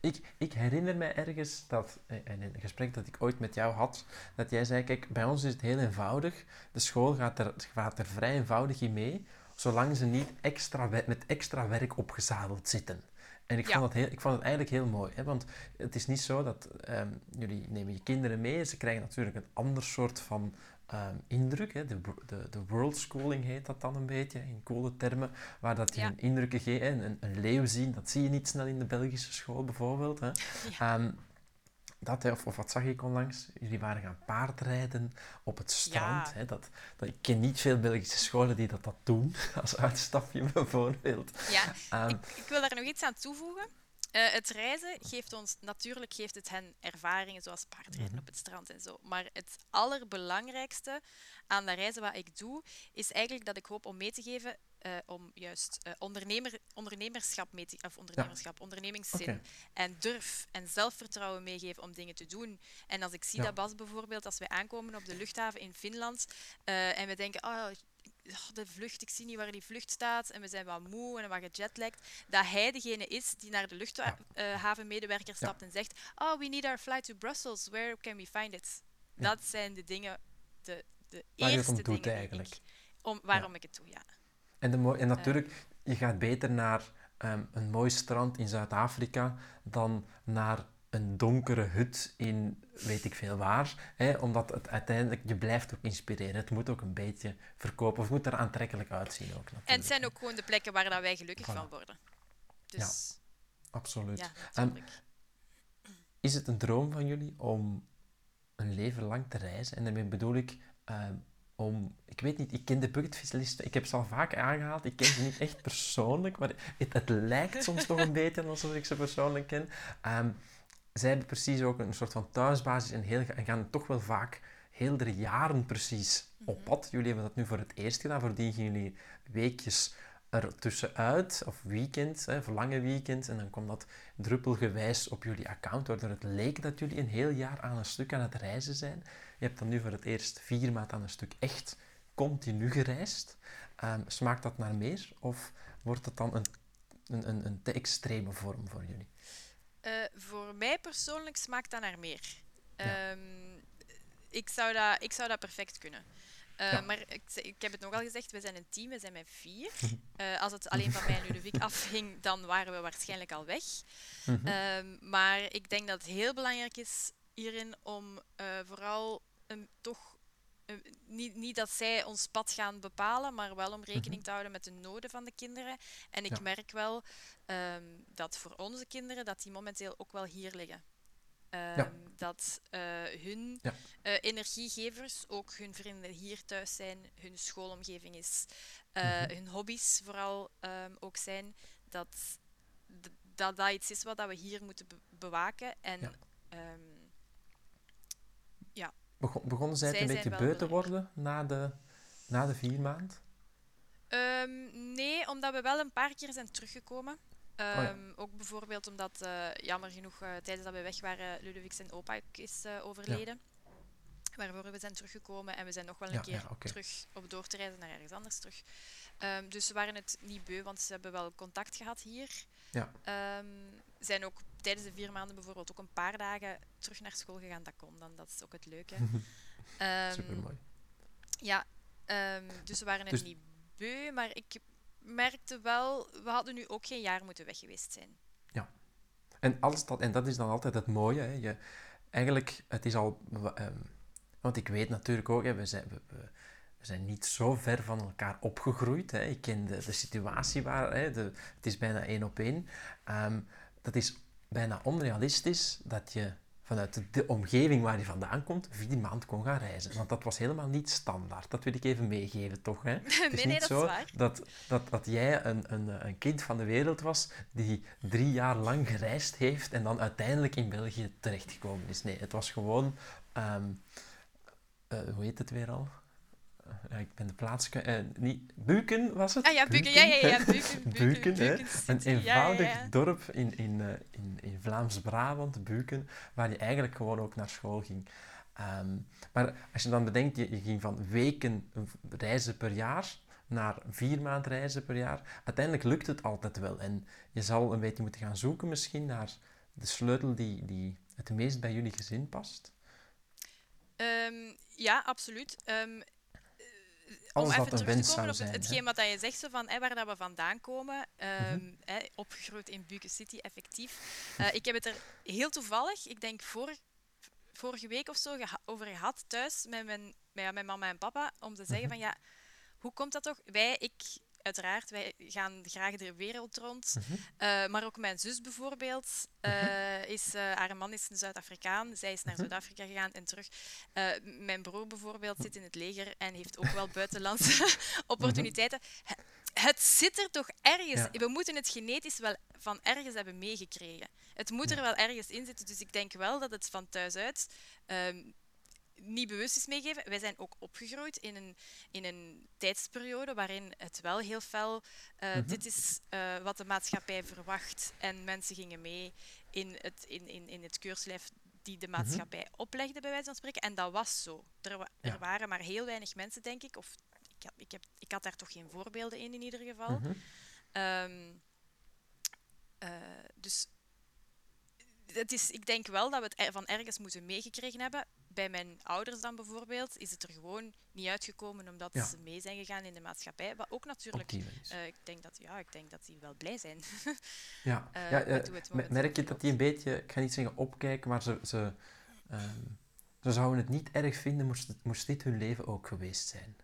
Ik, ik herinner mij ergens dat, eh, in een gesprek dat ik ooit met jou had, dat jij zei: Kijk, bij ons is het heel eenvoudig. De school gaat er, gaat er vrij eenvoudig in mee, zolang ze niet extra met extra werk opgezadeld zitten. En ik, Ja. vond, dat heel, ik vond het eigenlijk heel mooi, hè? want het is niet zo dat ehm, jullie nemen je kinderen mee. Ze krijgen natuurlijk een ander soort van ehm, indruk. Hè? De, de, de world schooling heet dat dan een beetje, in coole termen. Waar dat je Ja. een indrukken geeft. Een, een leeuw zien, dat zie je niet snel in de Belgische school bijvoorbeeld. Hè? Ehm, dat, hè, of, of wat zag ik onlangs? Jullie waren gaan paardrijden op het strand. Ja. Hè? Dat, dat, ik ken niet veel Belgische scholen die dat, dat doen, als uitstapje bijvoorbeeld. ja, Ehm, ik, ik wil daar nog iets aan toevoegen. Eh, het reizen geeft ons, natuurlijk geeft het hen ervaringen zoals paardrijden Mhm. op het strand en zo. Maar het allerbelangrijkste aan dat reizen wat ik doe, is eigenlijk dat ik hoop om mee te geven eh, om juist eh, ondernemer, ondernemerschap mee te, of ondernemerschap, ondernemingszin en durf en zelfvertrouwen meegeven om dingen te doen. En als ik zie Ja. dat Bas bijvoorbeeld, als wij aankomen op de luchthaven in Finland en we denken, oh, oh, de vlucht, ik zie niet waar die vlucht staat. En we zijn wat moe en wat gejetlagd, dat hij degene is die naar de luchthavenmedewerker stapt en zegt, oh, we need our flight to Brussels, where can we find it? Dat zijn de dingen, de, de Waar je het eerste om dingen eigenlijk. ik, om, waarom ik het doe, ja. En, de en natuurlijk, je gaat beter naar ehm, een mooi strand in Zuid-Afrika dan naar een donkere hut in weet ik veel waar. Hè, omdat het uiteindelijk, je blijft ook inspireren. Het moet ook een beetje verkopen, of het moet er aantrekkelijk uitzien ook. Natuurlijk. En het zijn ook gewoon de plekken waar dat wij gelukkig Voilà. van worden. Dus Absoluut. ja, natuurlijk. Is het een droom van jullie om een leven lang te reizen? En daarmee bedoel ik ehm, om... Ik weet niet, ik ken de bucketlist, ik heb ze al vaak aangehaald. Ik ken ze niet echt persoonlijk, maar het, het lijkt soms toch een beetje alsof ik ze persoonlijk ken. Ehm, zij hebben precies ook een soort van thuisbasis en, heel, en gaan toch wel vaak heel de jaren precies op pad. Jullie hebben dat nu voor het eerst gedaan. Voordien gingen jullie weekjes er tussenuit, of weekends, hè, of lange weekends. En dan kwam dat druppelgewijs op jullie account, waardoor het leek dat jullie een heel jaar aan een stuk aan het reizen zijn. Je hebt dan nu voor het eerst vier maanden aan een stuk echt continu gereisd. Ehm, smaakt dat naar meer, of wordt het dan een, een, een, een te extreme vorm voor jullie? Eh, voor mij persoonlijk smaakt dat naar meer. Ja. Ehm, ik, zou dat, ik zou dat perfect kunnen. Eh, Ja. Maar ik, ik heb het nogal gezegd, we zijn een team, we zijn met vier. Eh, als het alleen van mij en Ludovic afhing, dan waren we waarschijnlijk al weg. Mhm. Ehm, maar ik denk dat het heel belangrijk is hierin om vooral een, toch eh, niet, niet dat zij ons pad gaan bepalen, maar wel om rekening te houden met de noden van de kinderen. En ik Mhm. Ja. merk wel ehm, dat voor onze kinderen dat die momenteel ook wel hier liggen. Ehm, Dat eh, hun Ja. eh, energiegevers ook hun vrienden hier thuis zijn, hun schoolomgeving is, Mhm. hun hobby's vooral ehm, ook zijn. Dat, dat dat iets is wat dat we hier moeten be- bewaken. En Ja. Begon, begonnen zij het een beetje beu te worden na de, na de vier maand? Ehm, nee, omdat we wel een paar keer zijn teruggekomen. Oh ja. Ehm, Ook bijvoorbeeld omdat, eh, jammer genoeg, eh, tijdens dat we weg waren, Ludovic zijn opa is eh, overleden. Waarvoor we zijn teruggekomen en we zijn nog wel een Ja, keer terug op door te reizen naar ergens anders terug. Ehm, dus ze waren het niet beu, want ze hebben wel contact gehad hier. Ja. Zijn ook tijdens de vier maanden bijvoorbeeld ook een paar dagen terug naar school gegaan. Dat kon dan, dat is ook het leuke. Ehm, Supermooi. ja, ehm, dus we waren het Dus- niet beu, maar ik merkte wel, we hadden nu ook geen jaar moeten weg geweest zijn. En, alles dat, en dat is dan altijd het mooie. Hè. Je, eigenlijk, het is al... ehm, want ik weet natuurlijk ook, hè, we, zijn, we, we- we zijn niet zo ver van elkaar opgegroeid. Hè. Ik ken de, de situatie waar... Hè, de, het is bijna één op één. Dat is bijna onrealistisch dat je vanuit de, omgeving waar je vandaan komt, vier maanden kon gaan reizen. Want dat was helemaal niet standaard. Dat wil ik even meegeven, toch? Hè? Het is nee, niet dat zo is waar. Dat, dat, dat jij een, een, een kind van de wereld was die drie jaar lang gereisd heeft en dan uiteindelijk in België terechtgekomen is. Nee, het was gewoon... ehm, eh, hoe heet het weer al? Eh, ik ben de plaats... eh, niet, Buken was het? Ah ja, Buken, ja, ja, ja? Buken, Buken, Buken, hè? Buken Een City, ja, ja, eenvoudig dorp in, in, eh, in, in Vlaams-Brabant, Buken, waar je eigenlijk gewoon ook naar school ging. Ehm, maar als je dan bedenkt, je, je ging van weken reizen per jaar naar vier maand reizen per jaar. Uiteindelijk lukt het altijd wel. En je zal een beetje moeten gaan zoeken misschien naar de sleutel die, die het meest bij jullie gezin past. Ehm, ja, absoluut. Ehm, eh, om even terug te komen op het, hetgeen wat je zegt, zo van, hè, waar dat we vandaan komen, ehm, Mhm. hè, opgegroeid in Buken City, effectief. Eh, ik heb het er heel toevallig, ik denk vor, vorige week of zo, geha- over gehad thuis met mijn, met mijn mama en papa, om te zeggen Mhm. van, ja, hoe komt dat toch? Wij, ik, uiteraard, wij gaan graag de wereld rond. Mhm. Eh, maar ook mijn zus bijvoorbeeld, eh, is, eh, haar man is een Zuid-Afrikaan. Zij is naar Mhm. Zuid-Afrika gegaan en terug. Mijn broer bijvoorbeeld zit in het leger en heeft ook wel buitenlandse opportuniteiten. He- Het zit er toch ergens. Ja. We moeten het genetisch wel van ergens hebben meegekregen. Het moet er wel ergens in zitten. Dus ik denk wel dat het van thuis uit ehm, niet bewust is meegeven. Wij zijn ook opgegroeid in een, in een tijdsperiode waarin het wel heel fel... eh, Mhm. Dit is eh, wat de maatschappij verwacht. En mensen gingen mee in het, in, in, in het keurslijf die de maatschappij oplegde, bij wijze van spreken. En dat was zo. Er, wa- er waren maar heel weinig mensen, denk ik. Of ik had, ik, heb, ik had daar toch geen voorbeelden in, in ieder geval. Mhm. Ehm, eh, dus het is, ik denk wel dat we het van ergens moeten meegekregen hebben. Bij mijn ouders dan bijvoorbeeld is het er gewoon niet uitgekomen omdat Ja. ze mee zijn gegaan in de maatschappij. Wat ook natuurlijk, eh, ik, denk dat, ja, ik denk dat die wel blij zijn. Ja, Eh, ja merk je dat die een beetje, ik ga niet zeggen opkijken, maar ze, ze, ehm, ze zouden het niet erg vinden moest, moest dit hun leven ook geweest zijn.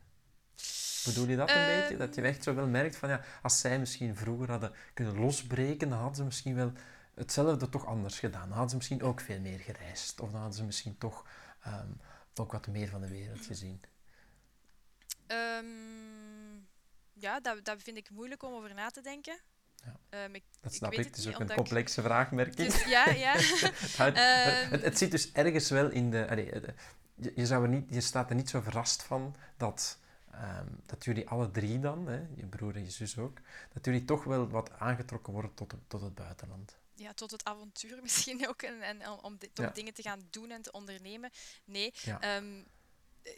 Bedoel je dat een Ehm. beetje? Dat je echt zo wel merkt van ja, als zij misschien vroeger hadden kunnen losbreken, dan hadden ze misschien wel hetzelfde toch anders gedaan. Dan hadden ze misschien ook veel meer gereisd. Of dan hadden ze misschien toch ehm, ook wat meer van de wereld gezien. Ehm, ja, dat, dat vind ik moeilijk om over na te denken. Ja. Ehm, ik, Dat ik snap ik. het is ook een omdat ik- complexe vraag, merk ik. Dus, ja, ja. het, het, het zit dus ergens wel in de. allee, eh, je, je, zou er niet, je staat er niet zo verrast van dat, dat jullie alle drie dan, hè, je broer en je zus ook, dat jullie toch wel wat aangetrokken worden tot, tot het buitenland. Ja, tot het avontuur misschien ook. En, en om- om toch Ja. dingen te gaan doen en te ondernemen. Nee. Ja. ehm, eh,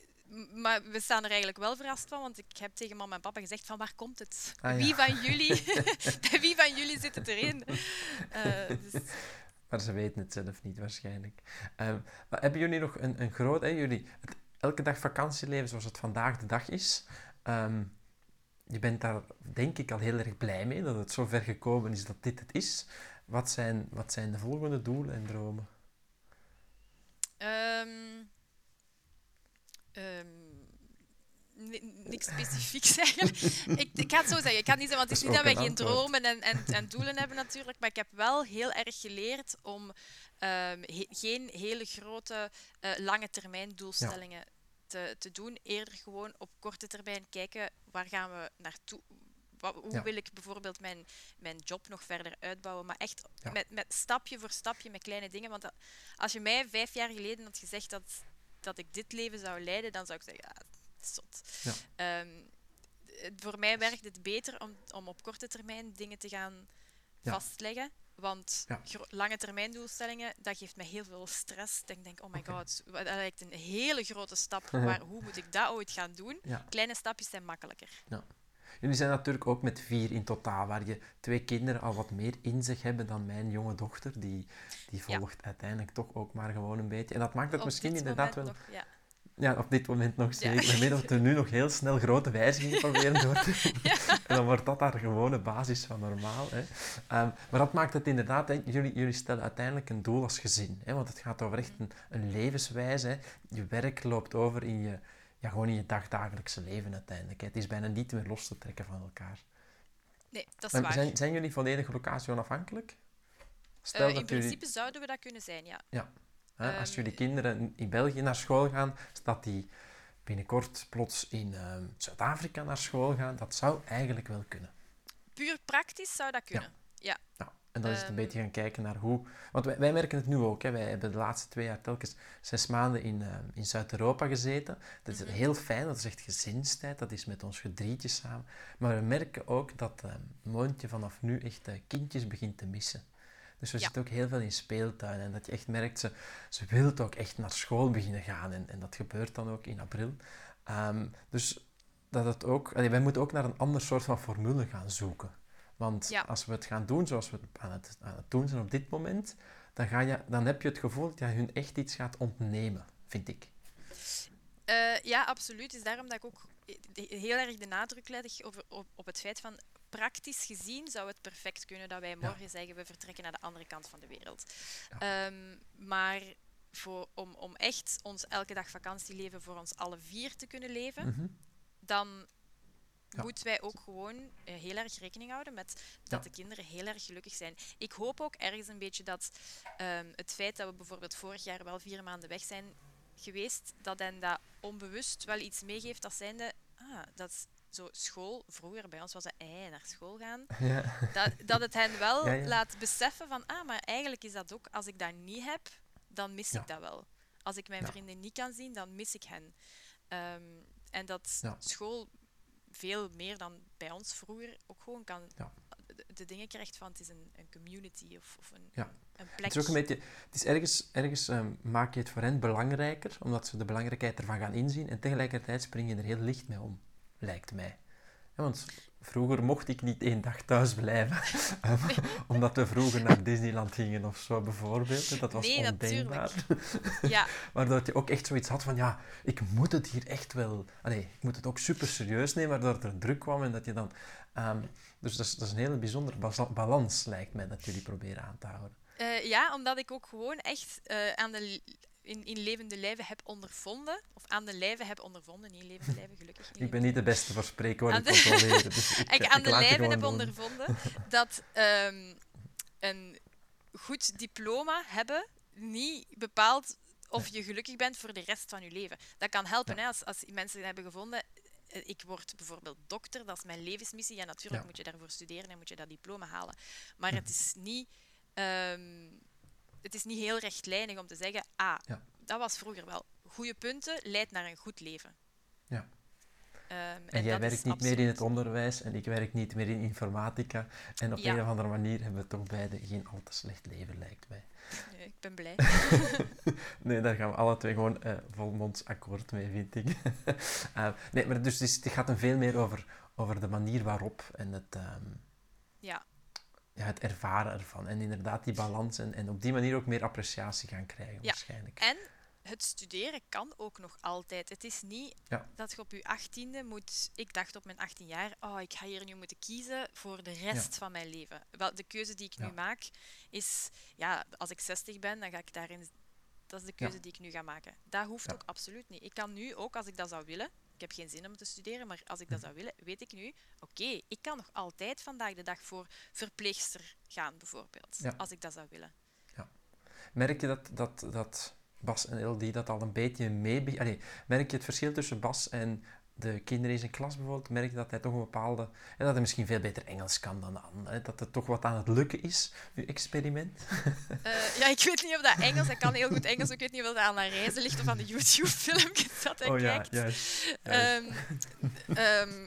maar we staan er eigenlijk wel verrast van, want ik heb tegen mama en papa gezegd van waar komt het? Ah, ja. Wie van jullie? Wie van jullie zit het erin? Eh, dus, Maar ze weten het zelf niet waarschijnlijk. Ehm, maar hebben jullie nog een, een groot... Hè, jullie, het, elke dag vakantieleven zoals het vandaag de dag is... ehm, je bent daar denk ik al heel erg blij mee dat het zo ver gekomen is dat dit het is. Wat zijn, wat zijn de volgende doelen en dromen? Ehm, ehm, ni- niks specifieks eigenlijk. ik, ik ga het zo zeggen. Ik kan niet zeggen, want het is niet dat wij geen antwoord. dromen en, en, en doelen hebben natuurlijk. Maar ik heb wel heel erg geleerd om ehm, he- geen hele grote eh, lange termijn doelstellingen te, te doen. Eerder gewoon op korte termijn kijken waar gaan we naartoe. Hoe Ja. wil ik bijvoorbeeld mijn, mijn job nog verder uitbouwen? Maar echt Ja. met, met stapje voor stapje, met kleine dingen. Want dat- als je mij vijf jaar geleden had gezegd dat, dat ik dit leven zou leiden, dan zou ik zeggen, ja, zot. Ja. Het- voor mij werkt het beter om, om op korte termijn dingen te gaan Ja. vastleggen. Want Ja. lange termijn doelstellingen, dat geeft mij heel veel stress. Ik denk, oh my god, dat lijkt een hele grote stap. Waar, hoe moet ik dat ooit gaan doen? Ja. Kleine stapjes zijn makkelijker. Jullie zijn natuurlijk ook met vier in totaal, waar je twee kinderen al wat meer in zich hebben dan mijn jonge dochter. Die, die Ja. volgt uiteindelijk toch ook maar gewoon een beetje. En dat maakt het Op misschien inderdaad wel... nog, ja. Ja, op dit moment nog Ja. zeker. Ik weet dat we nu nog heel snel grote wijzigingen proberen door te doen. En dan wordt dat daar gewone basis van normaal. Hè. Ehm, maar dat maakt het inderdaad... Hè, jullie, jullie stellen uiteindelijk een doel als gezin. Hè, want het gaat over echt een, een levenswijze. Hè. Je werk loopt over in je, ja, gewoon in je dagdagelijkse leven uiteindelijk. Hè. Het is bijna niet meer los te trekken van elkaar. Nee, dat is Maar waar. zijn, zijn jullie volledig locatie onafhankelijk? Stel Eh, in dat jullie... principe zouden we dat kunnen zijn, ja. Hè, als Ehm, jullie kinderen in België naar school gaan, dat die binnenkort plots in ehm, Zuid-Afrika naar school gaan, dat zou eigenlijk wel kunnen. Puur praktisch zou dat kunnen. Ja, en dan is het een Ehm. beetje gaan kijken naar hoe... Want wij, wij merken het nu ook. Hè. Wij hebben de laatste twee jaar telkens zes maanden in, ehm, in Zuid-Europa gezeten. Dat is Mhm. heel fijn, dat is echt gezinstijd. Dat is met ons gedrietje samen. Maar we merken ook dat ehm Moontje vanaf nu echt eh, kindjes begint te missen. Dus we Ja. zitten ook heel veel in speeltuinen. En dat je echt merkt, ze, ze wil ook echt naar school beginnen gaan. En, en dat gebeurt dan ook in april. Ehm, dus dat het ook... allee, wij moeten ook naar een ander soort van formule gaan zoeken. Want Ja. als we het gaan doen zoals we het aan het, aan het doen zijn op dit moment, dan, ga je, dan heb je het gevoel dat je hun echt iets gaat ontnemen, vind ik. Eh, ja, absoluut. Het is daarom dat ik ook heel erg de nadruk leg over, op, op het feit van praktisch gezien zou het perfect kunnen dat wij morgen zeggen we vertrekken naar de andere kant van de wereld. Ehm, maar voor, om, om echt ons elke dag vakantieleven voor ons alle vier te kunnen leven, Mhm. dan Ja. moeten wij ook gewoon eh, heel erg rekening houden met dat Ja. de kinderen heel erg gelukkig zijn. Ik hoop ook ergens een beetje dat ehm, het feit dat we bijvoorbeeld vorig jaar wel vier maanden weg zijn geweest, dat hen dat onbewust wel iets meegeeft als zijnde, ah, dat is zo school, vroeger bij ons was het ei, naar school gaan, Ja. dat, dat het hen wel Ja, laat beseffen van, ah, maar eigenlijk is dat ook, als ik dat niet heb, dan mis ik dat wel. Als ik mijn vrienden niet kan zien, dan mis ik hen. Ehm, en dat school veel meer dan bij ons vroeger ook gewoon kan Ja. de, de dingen krijgt van het is een, een community of, of een, Ja. een plek. Het is ook een beetje... Het is ergens, ergens ehm, maak je het voor hen belangrijker, omdat ze de belangrijkheid ervan gaan inzien, en tegelijkertijd spring je er heel licht mee om, lijkt mij. Ja, want vroeger mocht ik niet één dag thuis blijven, omdat we vroeger naar Disneyland gingen of zo bijvoorbeeld. Dat was Nee, ondenkbaar. Ja, Waardoor je ook echt zoiets had van, ja, ik moet het hier echt wel... Allee, ik moet het ook super serieus nemen, waardoor er druk kwam en dat je dan... ehm, dus dat is, dat is een hele bijzondere balans, lijkt mij, dat jullie proberen aan te houden. Eh, ja, omdat ik ook gewoon echt eh, aan de, in, in levende lijven heb ondervonden, of aan de lijve heb ondervonden, niet in levende lijven, gelukkig. Ik ben niet de beste voor spreekwoorden dus ik, ik ik aan de lijve heb ondervonden dat ehm, een goed diploma hebben niet bepaalt of je gelukkig bent voor de rest van je leven. Dat kan helpen Ja. hè, als, als mensen hebben gevonden. eh, Ik word bijvoorbeeld dokter, dat is mijn levensmissie. Ja, natuurlijk Ja. moet je daarvoor studeren en moet je dat diploma halen. Maar het is niet, ehm, het is niet heel rechtlijnig om te zeggen: ah, Ja. dat was vroeger wel. Goede punten leidt naar een goed leven. Ja. Ehm, En jij werkt niet meer in het onderwijs en ik werk niet meer in informatica. En op Ja. een of andere manier hebben we toch beide geen al te slecht leven, lijkt mij. Nee, ik ben blij. Nee, daar gaan we alle twee gewoon eh volmonds akkoord mee, vind ik. Eh, nee, maar dus het, is- het gaat een veel meer over, over de manier waarop en het... ehm, Ja. Ja, het ervaren ervan. En inderdaad die balans en, en op die manier ook meer appreciatie gaan krijgen Ja. waarschijnlijk. En het studeren kan ook nog altijd. Het is niet Ja. dat je op je achttiende moet... Ik dacht op mijn 18 jaar, oh, ik ga hier nu moeten kiezen voor de rest van mijn leven. Wel, de keuze die ik nu maak is... Ja, als ik 60 ben, dan ga ik daarin... Dat is de keuze die ik nu ga maken. Dat hoeft ook absoluut niet. Ik kan nu ook, als ik dat zou willen... Ik heb geen zin om te studeren, maar als ik dat Mhm. zou willen, weet ik nu... Oké, ik kan nog altijd vandaag de dag voor verpleegster gaan, bijvoorbeeld. Ja. Als ik dat zou willen. Merk je dat, dat, dat Bas en LD dat al een beetje mee... Allee, merk je het verschil tussen Bas en de kinderen in zijn klas bijvoorbeeld? Merk je dat hij toch een bepaalde... En dat hij misschien veel beter Engels kan dan de anderen. Dat het toch wat aan het lukken is, uw experiment? Eh, ja, ik weet niet of dat Engels, hij kan heel goed Engels, ik weet niet of dat aan de reizen ligt of aan de YouTube-filmpjes dat hij kijkt. Oh juist. Ehm, ehm,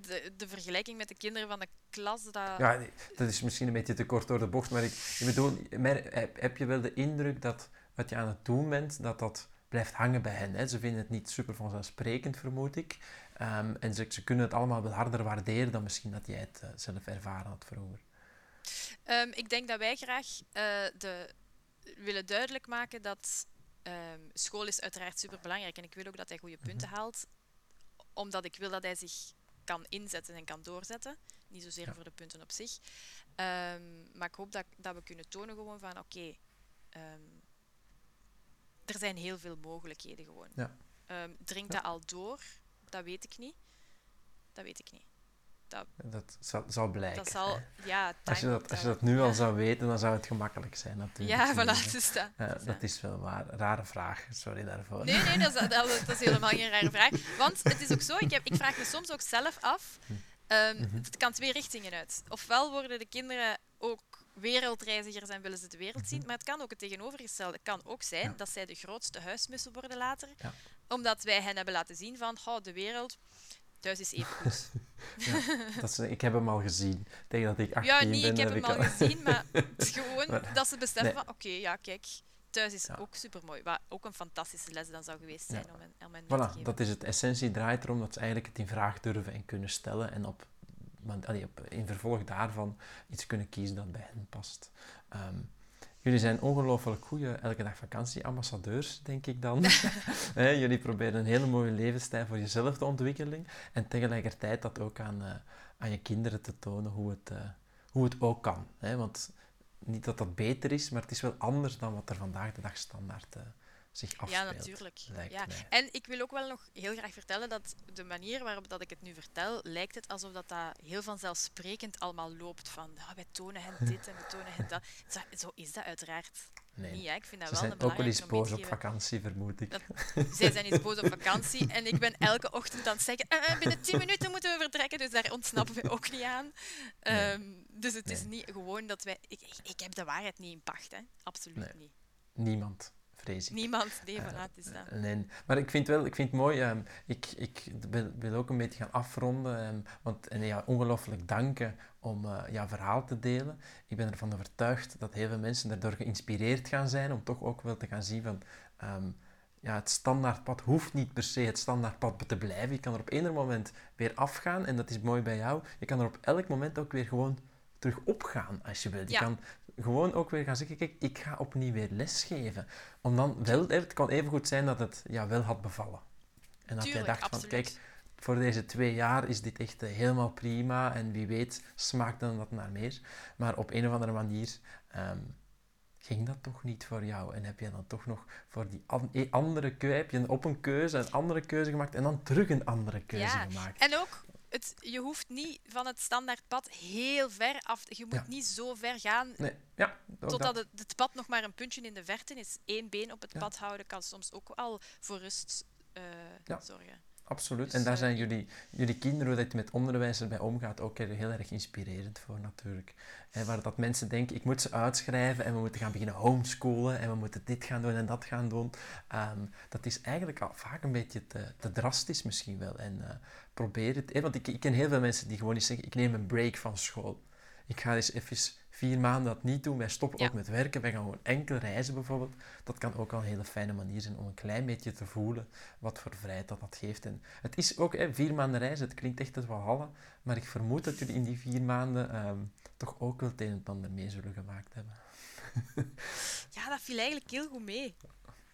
de, de vergelijking met de kinderen van de klas, dat... Ja, dat is misschien een beetje te kort door de bocht, maar ik, ik bedoel, heb je wel de indruk dat wat je aan het doen bent, dat dat blijft hangen bij hen? Hè? Ze vinden het niet super vanzelfsprekend, vermoed ik. Ehm, en ze, ze kunnen het allemaal wel harder waarderen dan misschien dat jij het eh, zelf ervaren had vroeger. Ehm, ik denk dat wij graag eh, de, willen duidelijk maken dat ehm, school is uiteraard super belangrijk en ik wil ook dat hij goede punten haalt, omdat ik wil dat hij zich kan inzetten en kan doorzetten. Niet zozeer Ja. voor de punten op zich. Maar ik hoop dat, dat we kunnen tonen gewoon van oké, er zijn heel veel mogelijkheden gewoon. Ja. Ehm, dringt Ja. dat al door? Dat weet ik niet. Dat weet ik niet. Dat zal, zal blijken. Dat zal, ja, Als je, dat, als je dat nu al zou weten, dan zou het gemakkelijk zijn natuurlijk. Ja, voilà, Dus, dus dat. dus dat. dat is wel waar. Rare vraag, sorry daarvoor. Nee, nee, dat is, dat, dat is helemaal geen rare vraag. Want het is ook zo, ik, heb, ik vraag me soms ook zelf af, ehm, Mhm. het kan twee richtingen uit. Ofwel worden de kinderen ook wereldreizigers en willen ze de wereld zien, maar het kan ook het tegenovergestelde. Het kan ook zijn Mhm. Ja. dat zij de grootste huismussen worden later, Ja. omdat wij hen hebben laten zien van, oh, de wereld, thuis is even goed. Dat ik heb hem al gezien. Tegen dat ik 18 Ja, niet, ben, ik heb hem al gezien, maar het is gewoon Maar- dat ze beseffen Nee. van, oké, ja, kijk, thuis is Ja. ook supermooi. Wat ook een fantastische les dan zou geweest zijn Ja. om hen, om te Voilà, geven. dat is het. Essentie draait erom dat ze eigenlijk het in vraag durven en kunnen stellen en op, want, allee, op, in vervolg daarvan iets kunnen kiezen dat bij hen past. Ehm, jullie zijn ongelooflijk goede elke dag vakantieambassadeurs, denk ik dan. Jullie proberen een hele mooie levensstijl voor jezelf te ontwikkelen en tegelijkertijd dat ook aan, eh, aan je kinderen te tonen hoe het, eh, hoe het ook kan. Hè? Want niet dat dat beter is, maar het is wel anders dan wat er vandaag de dag standaard eh, zich afspeelt. Ja, natuurlijk. Ja. mij. En ik wil ook wel nog heel graag vertellen dat de manier waarop dat ik het nu vertel, lijkt het alsof dat, dat heel vanzelfsprekend allemaal loopt. Van ja, wij tonen hen dit en we tonen hen dat. Zo, zo is dat uiteraard Nee. niet. Hè. Ik vind dat Ze wel zijn een ook wel eens boos op vakantie, vermoed ik. Dat- Zij zijn eens boos op vakantie en ik ben elke ochtend aan het zeggen "Eh, eh, binnen 10 minuten moeten we vertrekken, dus daar ontsnappen we ook niet aan. Ehm, dus het is niet gewoon dat wij... Ik, ik, heb de waarheid niet in pacht, hè. Absoluut niet. Niemand, vrees ik. Niemand, nee, voilà, is dat. Nee, maar ik vind wel, ik vind het mooi. ehm, ik, ik wil, wil ook een beetje gaan afronden. ehm, want en ja, ongelooflijk danken om eh jouw verhaal te delen. Ik ben ervan overtuigd dat heel veel mensen daardoor geïnspireerd gaan zijn om toch ook wel te gaan zien van. ehm, ja, het standaardpad hoeft niet per se het standaardpad te blijven. Je kan er op eender moment weer afgaan en dat is mooi bij jou. Je kan er op elk moment ook weer gewoon terug opgaan als je wilt. Je Ja. kan gewoon ook weer gaan zeggen, kijk, ik ga opnieuw weer lesgeven. Om dan wel, het kan even goed zijn dat het ja, wel had bevallen. En dat Tuurlijk, jij dacht absoluut. van, kijk, voor deze twee jaar is dit echt eh, helemaal prima en wie weet smaakt dan dat naar meer. Maar op een of andere manier ehm, ging dat toch niet voor jou en heb je dan toch nog voor die an- eh, andere keuze, heb je op een keuze een andere keuze gemaakt en dan terug een andere keuze Ja, gemaakt. En ook, het, je hoeft niet van het standaardpad heel ver af. Je moet Ja. niet zo ver gaan Nee, ja, totdat dat. het, het pad nog maar een puntje in de verte is. Eén been op het Ja. pad houden kan soms ook al voor rust eh, zorgen. Absoluut. En daar zijn jullie, jullie kinderen, hoe dat je met onderwijs erbij omgaat, ook heel erg inspirerend voor natuurlijk. Hè, waar dat mensen denken, ik moet ze uitschrijven en we moeten gaan beginnen homeschoolen en we moeten dit gaan doen en dat gaan doen. Ehm, dat is eigenlijk al vaak een beetje te, te drastisch misschien wel. En eh, probeer het. want ik, ik ken heel veel mensen die gewoon eens zeggen, ik neem een break van school. Ik ga eens even vier maanden dat niet doen. Wij stoppen Ja. ook met werken. Wij gaan gewoon enkel reizen bijvoorbeeld. Dat kan ook al een hele fijne manier zijn om een klein beetje te voelen wat voor vrijheid dat dat geeft. En het is ook hè, vier maanden reizen. Het klinkt echt als Walhalla. Maar ik vermoed dat jullie in die vier maanden ehm, toch ook wel het een en het ander mee zullen gemaakt hebben. Ja, dat viel eigenlijk heel goed mee.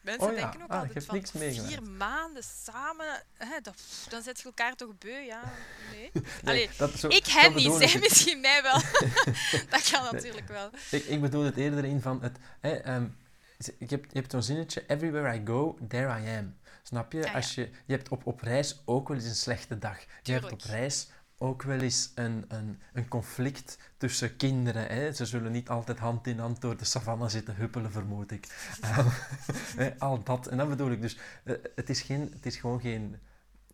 Mensen Oh ja, denken ook ah, altijd van niks meegemaakt. vier maanden samen, hè, dat, dan zet je elkaar toch beu, ja? Nee. Nee, Allee, dat- zo- ik hem niet, ik zij misschien mij wel. dat kan natuurlijk wel. Ik, ik bedoel het eerder in van het. Hè, ehm, je hebt, je hebt zo'n zinnetje: Everywhere I go, there I am. Snap je? Ah, ja. Als je, je hebt op, op reis ook wel eens een slechte dag. Je hebt op reis ook wel eens een, een, een conflict tussen kinderen. Hè. Ze zullen niet altijd hand in hand door de savanne zitten huppelen, vermoed ik. Hè, al dat. En dat bedoel ik. Dus eh, het, is geen, het is gewoon geen.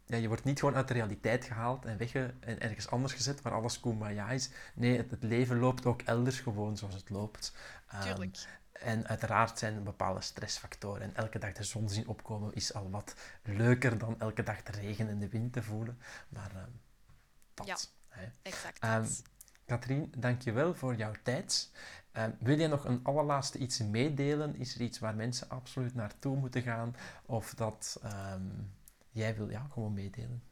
Ja, je wordt niet gewoon uit de realiteit gehaald en, wegge, en ergens anders gezet waar alles kumbaya is. Nee, het, het leven loopt ook elders gewoon zoals het loopt. Ehm, Tuurlijk. en uiteraard zijn er bepaalde stressfactoren. En elke dag de zon zien opkomen is al wat leuker dan elke dag de regen en de wind te voelen. Maar ehm, dat. Ja. Hè. Exact. Dat. Katrien, dankjewel voor jouw tijd. Ehm, wil je nog een allerlaatste iets meedelen? Is er iets waar mensen absoluut naartoe moeten gaan? Of dat ehm, jij wil ja, gewoon meedelen?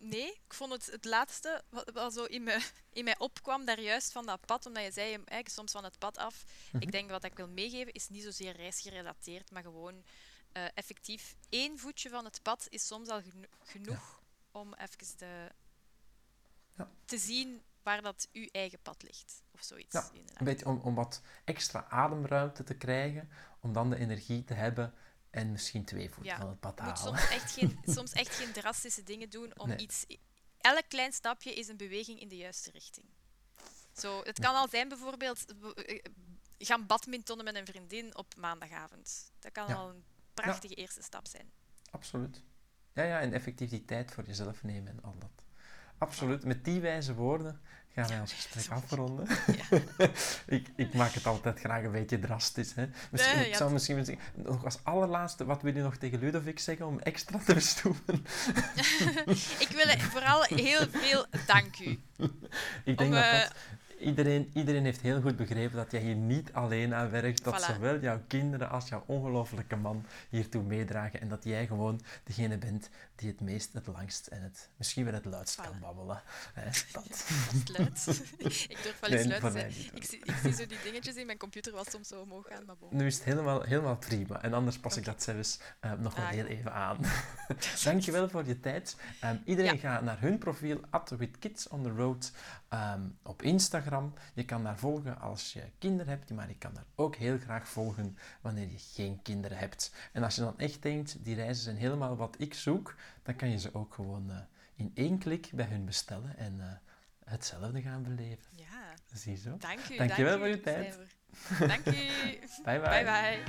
Nee, ik vond het het laatste wat, wat zo in me, in mij opkwam, daar juist van dat pad, omdat je zei, eigenlijk soms van het pad af. Mhm. Ik denk wat ik wil meegeven is niet zozeer reisgerelateerd, maar gewoon eh, effectief één voetje van het pad is soms al geno- genoeg om even de, Ja. te zien waar dat uw eigen pad ligt. Of zoiets. Ja. Een beetje om, om wat extra ademruimte te krijgen, om dan de energie te hebben en misschien twee voeten Ja, van het pad moet halen. soms echt, geen, soms echt geen drastische dingen doen om Nee. iets... Elk klein stapje is een beweging in de juiste richting. Zo, het kan al zijn bijvoorbeeld eh, gaan badmintonnen met een vriendin op maandagavond. Dat kan Ja. al een prachtige eerste stap zijn. Absoluut. Ja, ja, en effectief die tijd voor jezelf nemen en al dat. Absoluut. Met die wijze woorden gaan wij ons gesprek afronden. Ja. ik, ik maak het altijd graag een beetje drastisch. Hè. Misschien, Nee, ik zou misschien willen zeggen, nog als allerlaatste, wat wil je nog tegen Ludovic zeggen om extra te bestoeven? Ik wil vooral heel veel dank u. Ik denk Om, dat eh, dat... Iedereen, iedereen heeft heel goed begrepen dat jij hier niet alleen aan werkt. Dat Voilà. zowel jouw kinderen als jouw ongelofelijke man hiertoe meedragen. En dat jij gewoon degene bent die het meest, het langst en het, misschien wel het luidst kan babbelen. Hè, dat. Luid. ik durf wel Nee, eens luid te mij zijn. Ik zie, ik zie zo die dingetjes in mijn computer wat soms zo omhoog gaan, maar. Nu is het helemaal, helemaal prima. En anders pas ik dat zelfs eh, nog wel Ah, heel even aan. Dankjewel voor je tijd. Ehm, iedereen Ja. gaat naar hun profiel, at with kids on the road, ehm, op Instagram. Je kan daar volgen als je kinderen hebt, maar je kan daar ook heel graag volgen wanneer je geen kinderen hebt. En als je dan echt denkt, die reizen zijn helemaal wat ik zoek, dan kan je ze ook gewoon eh, in één klik bij hun bestellen en eh, hetzelfde gaan beleven. Ja, Ziezo. dank u. Dankjewel dank voor u, je tijd. Dank. Bye bye. Bye bye.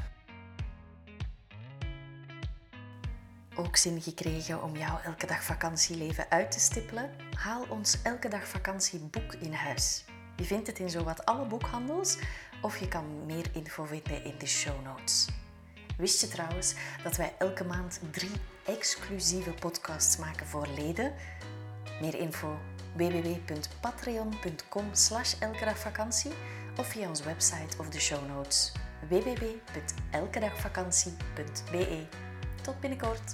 Ook zin gekregen om jouw elke dag vakantieleven uit te stippelen? Haal ons elke dag vakantieboek in huis. Je vindt het in zowat alle boekhandels of je kan meer info vinden in de show notes. Wist je trouwens dat wij elke maand drie exclusieve podcasts maken voor leden? Meer info www.patreon.com slash elkedagvakantie of via onze website of de show notes www.elkedagvakantie.be. Tot binnenkort!